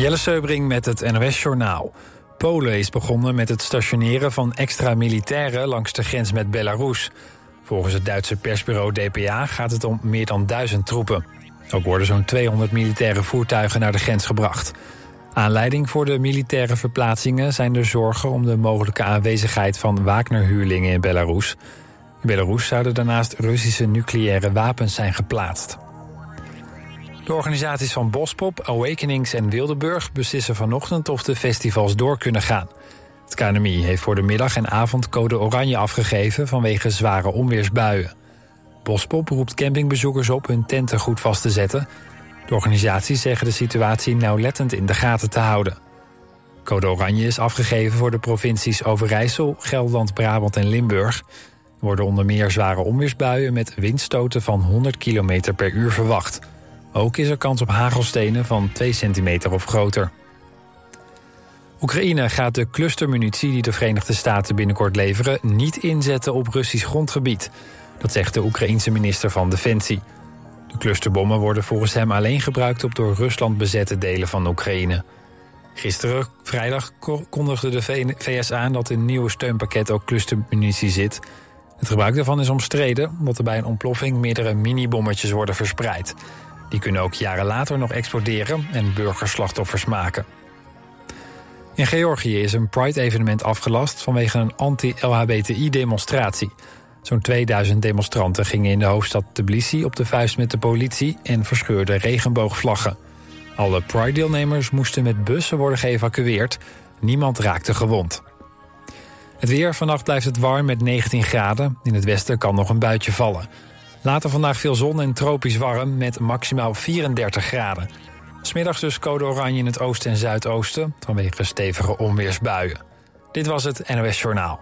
Jelle Seubring met het NOS Journaal. Polen is begonnen met het stationeren van extra militairen langs de grens met Belarus. Volgens het Duitse persbureau DPA gaat het om meer dan duizend troepen. Ook worden zo'n 200 militaire voertuigen naar de grens gebracht. Aanleiding voor de militaire verplaatsingen zijn de zorgen om de mogelijke aanwezigheid van Wagner-huurlingen in Belarus. In Belarus zouden daarnaast Russische nucleaire wapens zijn geplaatst. De organisaties van Bospop, Awakenings en Wildeburg beslissen vanochtend of de festivals door kunnen gaan. Het KNMI heeft voor de middag en avond code oranje afgegeven vanwege zware onweersbuien. Bospop roept campingbezoekers op hun tenten goed vast te zetten. De organisaties zeggen de situatie nauwlettend in de gaten te houden. Code oranje is afgegeven voor de provincies Overijssel, Gelderland, Brabant en Limburg. Er worden onder meer zware onweersbuien met windstoten van 100 km per uur verwacht. Ook is er kans op hagelstenen van 2 centimeter of groter. Oekraïne gaat de clustermunitie die de Verenigde Staten binnenkort leveren... niet inzetten op Russisch grondgebied. Dat zegt de Oekraïense minister van Defensie. De clusterbommen worden volgens hem alleen gebruikt... op door Rusland bezette delen van Oekraïne. Gisteren, vrijdag, kondigde de VS aan dat in een nieuwe steunpakket ook clustermunitie zit. Het gebruik daarvan is omstreden... omdat er bij een ontploffing meerdere minibommetjes worden verspreid... Die kunnen ook jaren later nog exploderen en burgerslachtoffers maken. In Georgië is een Pride-evenement afgelast vanwege een anti-LHBTI-demonstratie. Zo'n 2000 demonstranten gingen in de hoofdstad Tbilisi op de vuist met de politie en verscheurden regenboogvlaggen. Alle Pride-deelnemers moesten met bussen worden geëvacueerd. Niemand raakte gewond. Het weer, vannacht blijft het warm met 19 graden. In het westen kan nog een buitje vallen. Later vandaag veel zon en tropisch warm met maximaal 34 graden. Smiddags dus code oranje in het oosten en zuidoosten... vanwege stevige onweersbuien. Dit was het NOS Journaal.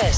Naar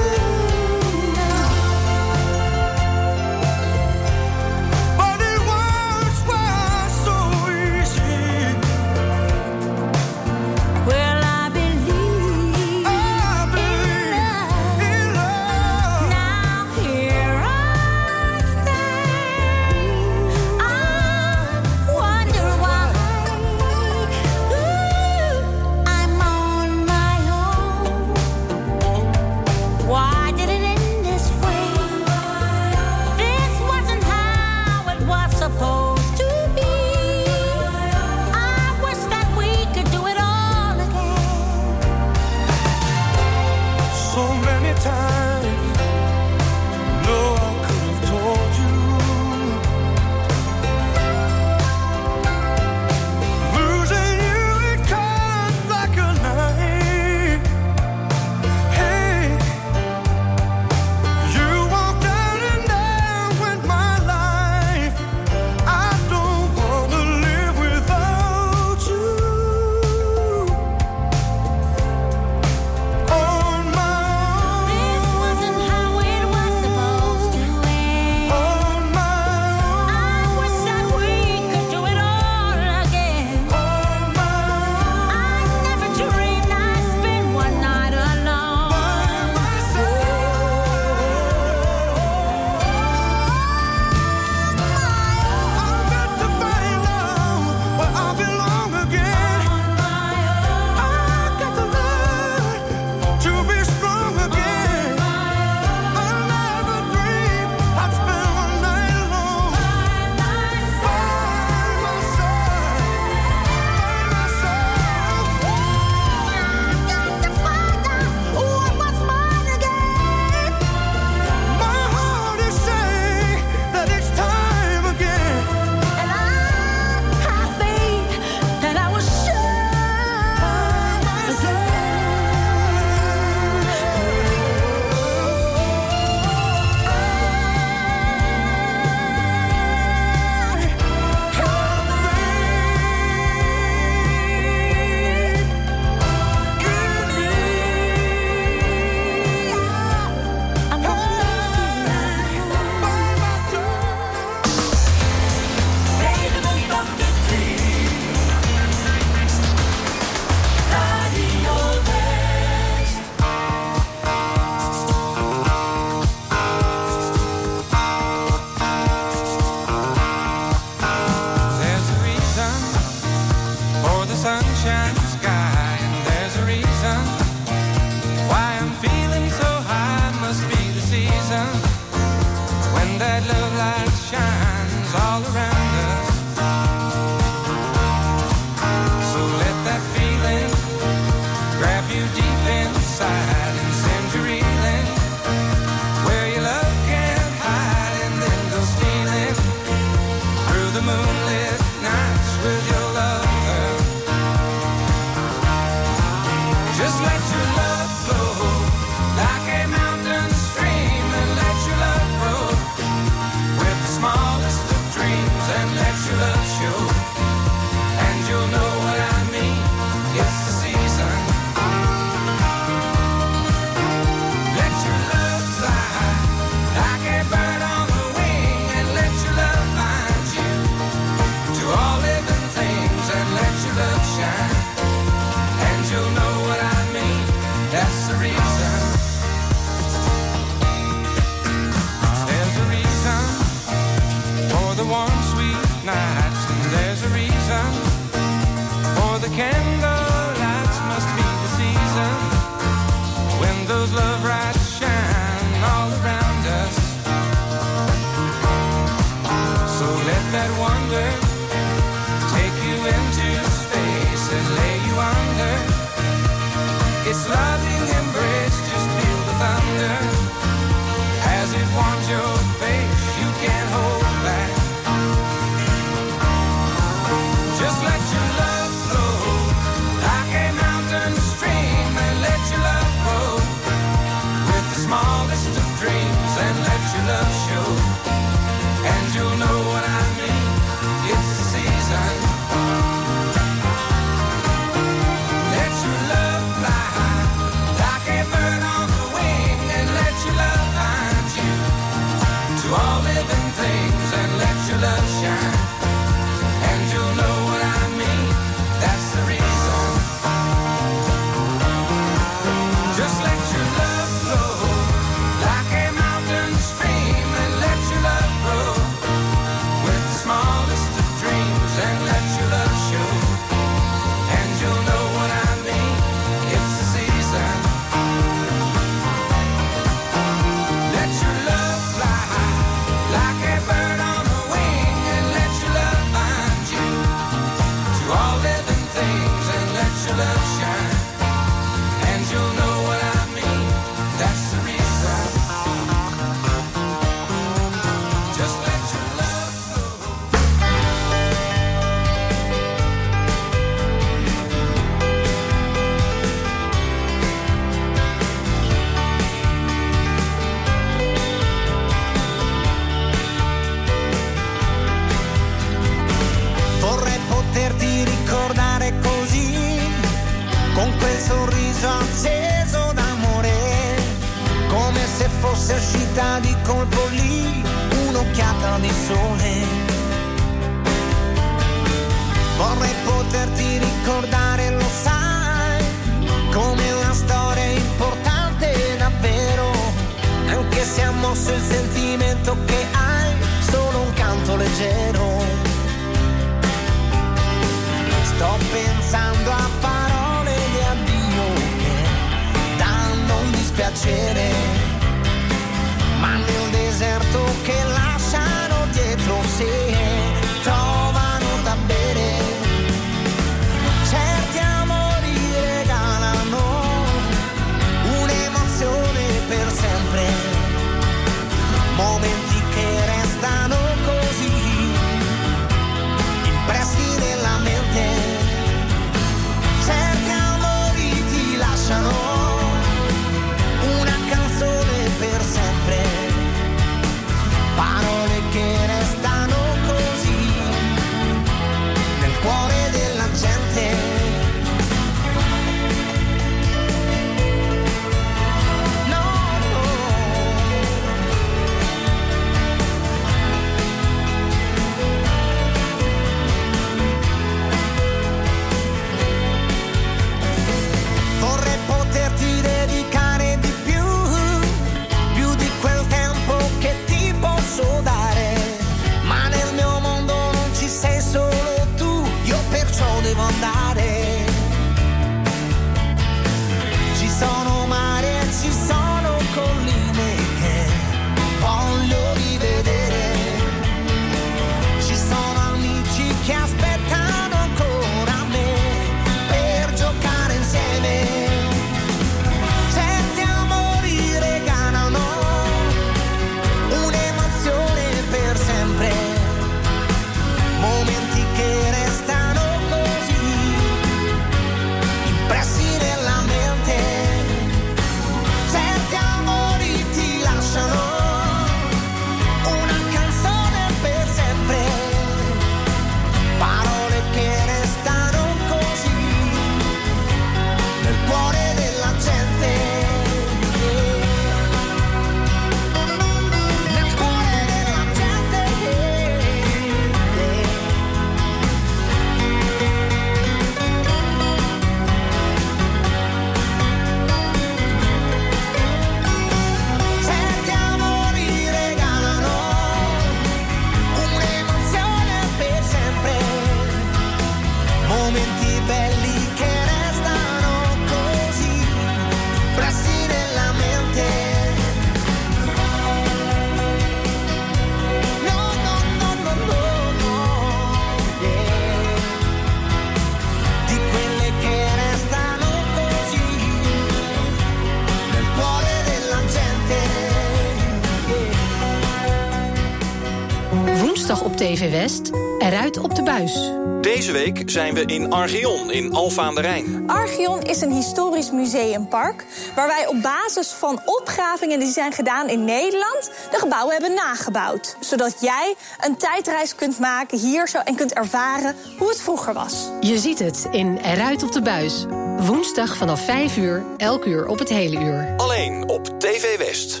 Deze week zijn we in Archeon in Alfa aan de Rijn. Archeon is een historisch museumpark waar wij op basis van opgravingen die zijn gedaan in Nederland de gebouwen hebben nagebouwd. Zodat jij een tijdreis kunt maken hier zo en kunt ervaren hoe het vroeger was. Je ziet het in Eruit op de buis. Woensdag vanaf 5 uur, elk uur op het hele uur. Alleen op TV West.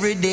Every day.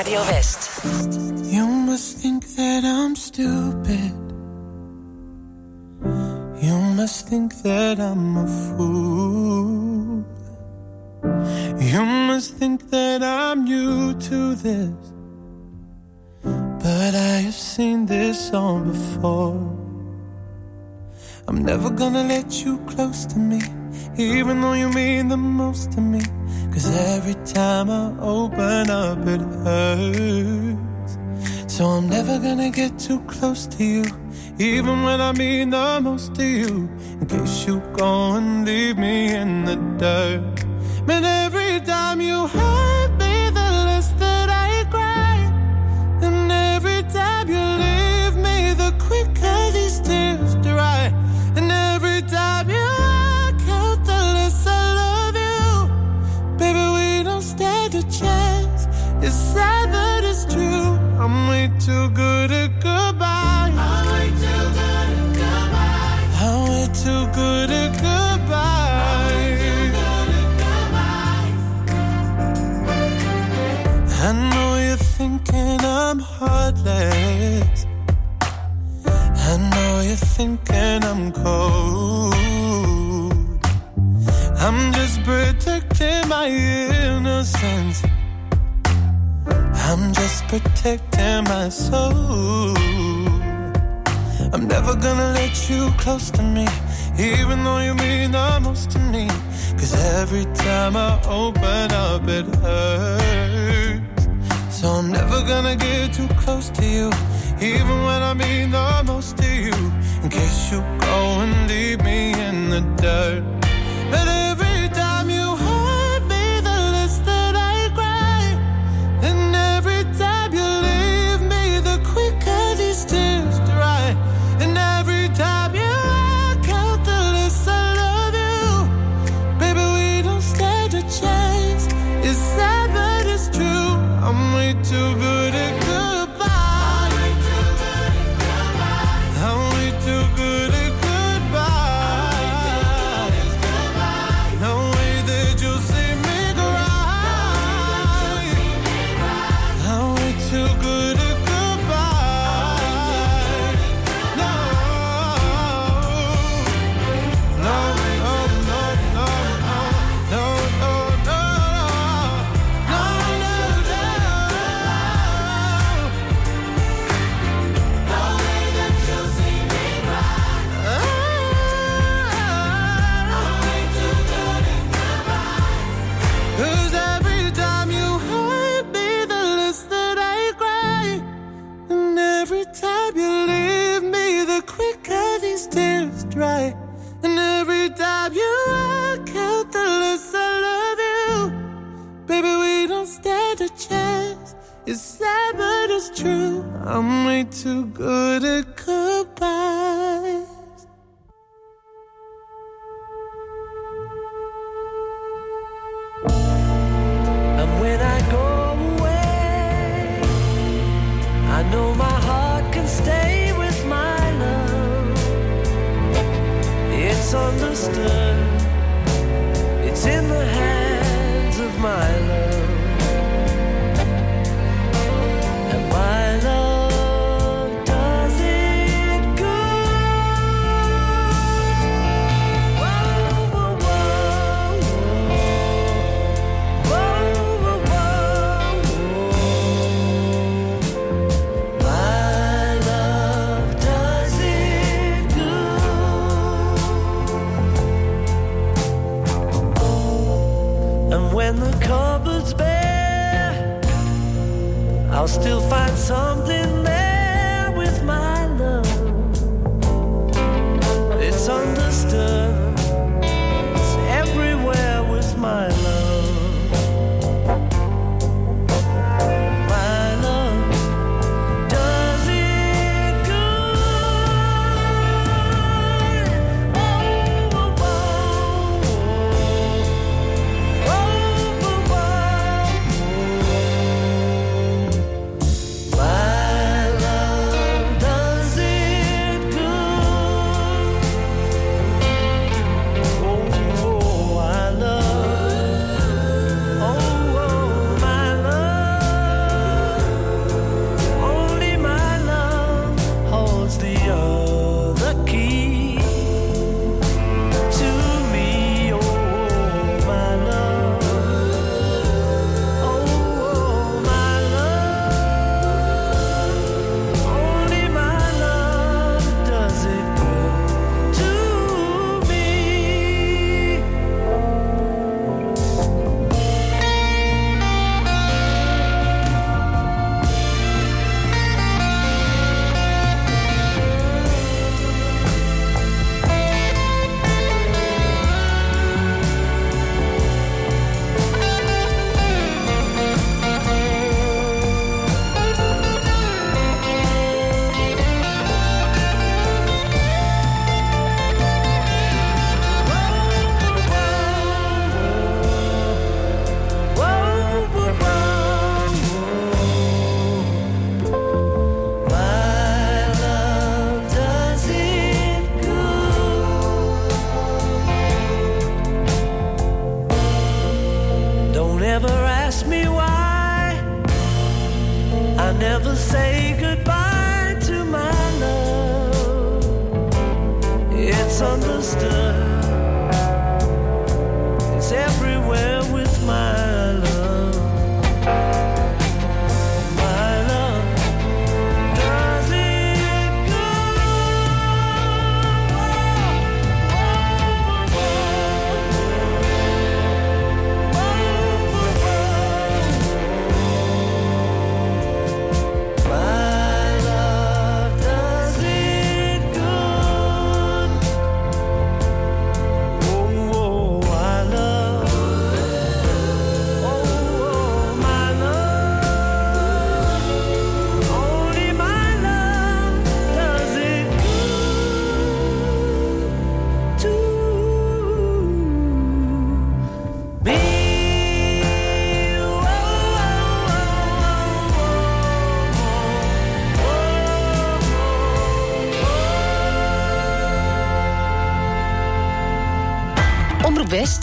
Radio West. You must think that I'm stupid. You must think that I'm a fool. You must think that I'm new to this. But I have seen this all before. I'm never gonna let you close to me, even though you mean the most to me. Cause every time I open up, it hurts. So I'm never gonna get too close to you, even when I mean the most to you. In case you go and leave me in the dirt. Man, every time you hurt.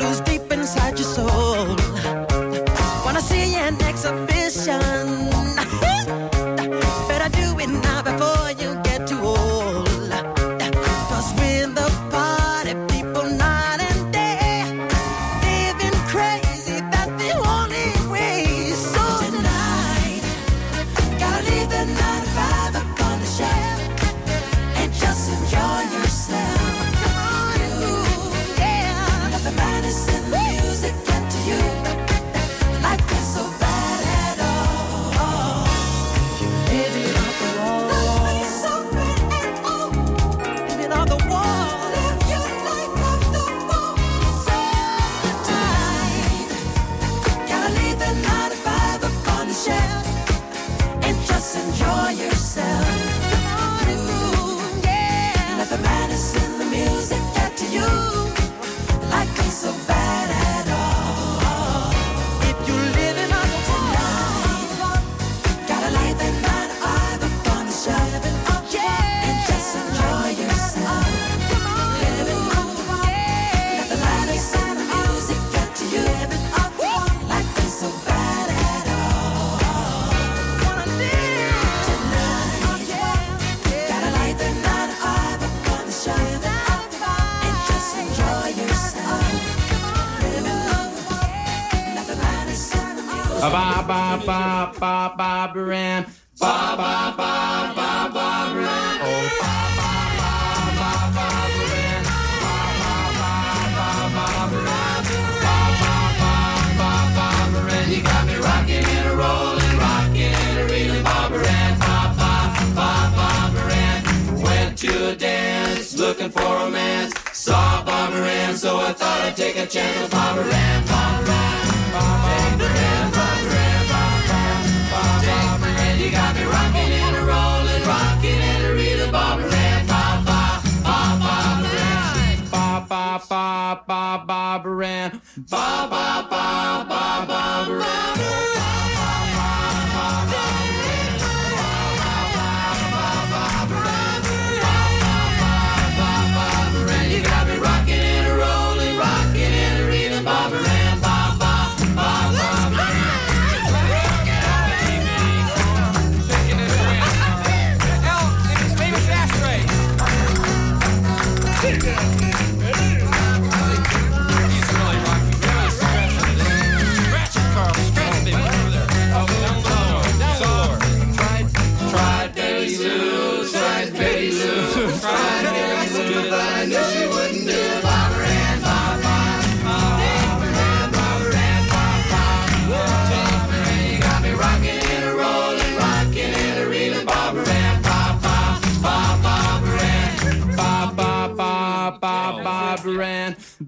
lose. looking for romance. Saw Bob Moran, so I thought I'd take a chance with Bob Moran. Bob Moran, Bob Moran, Bob Moran, you got me rocking and a rolling, and a reeling, Bob ba ba ba ba Bob Moran, ba ba ba ba Bob Moran,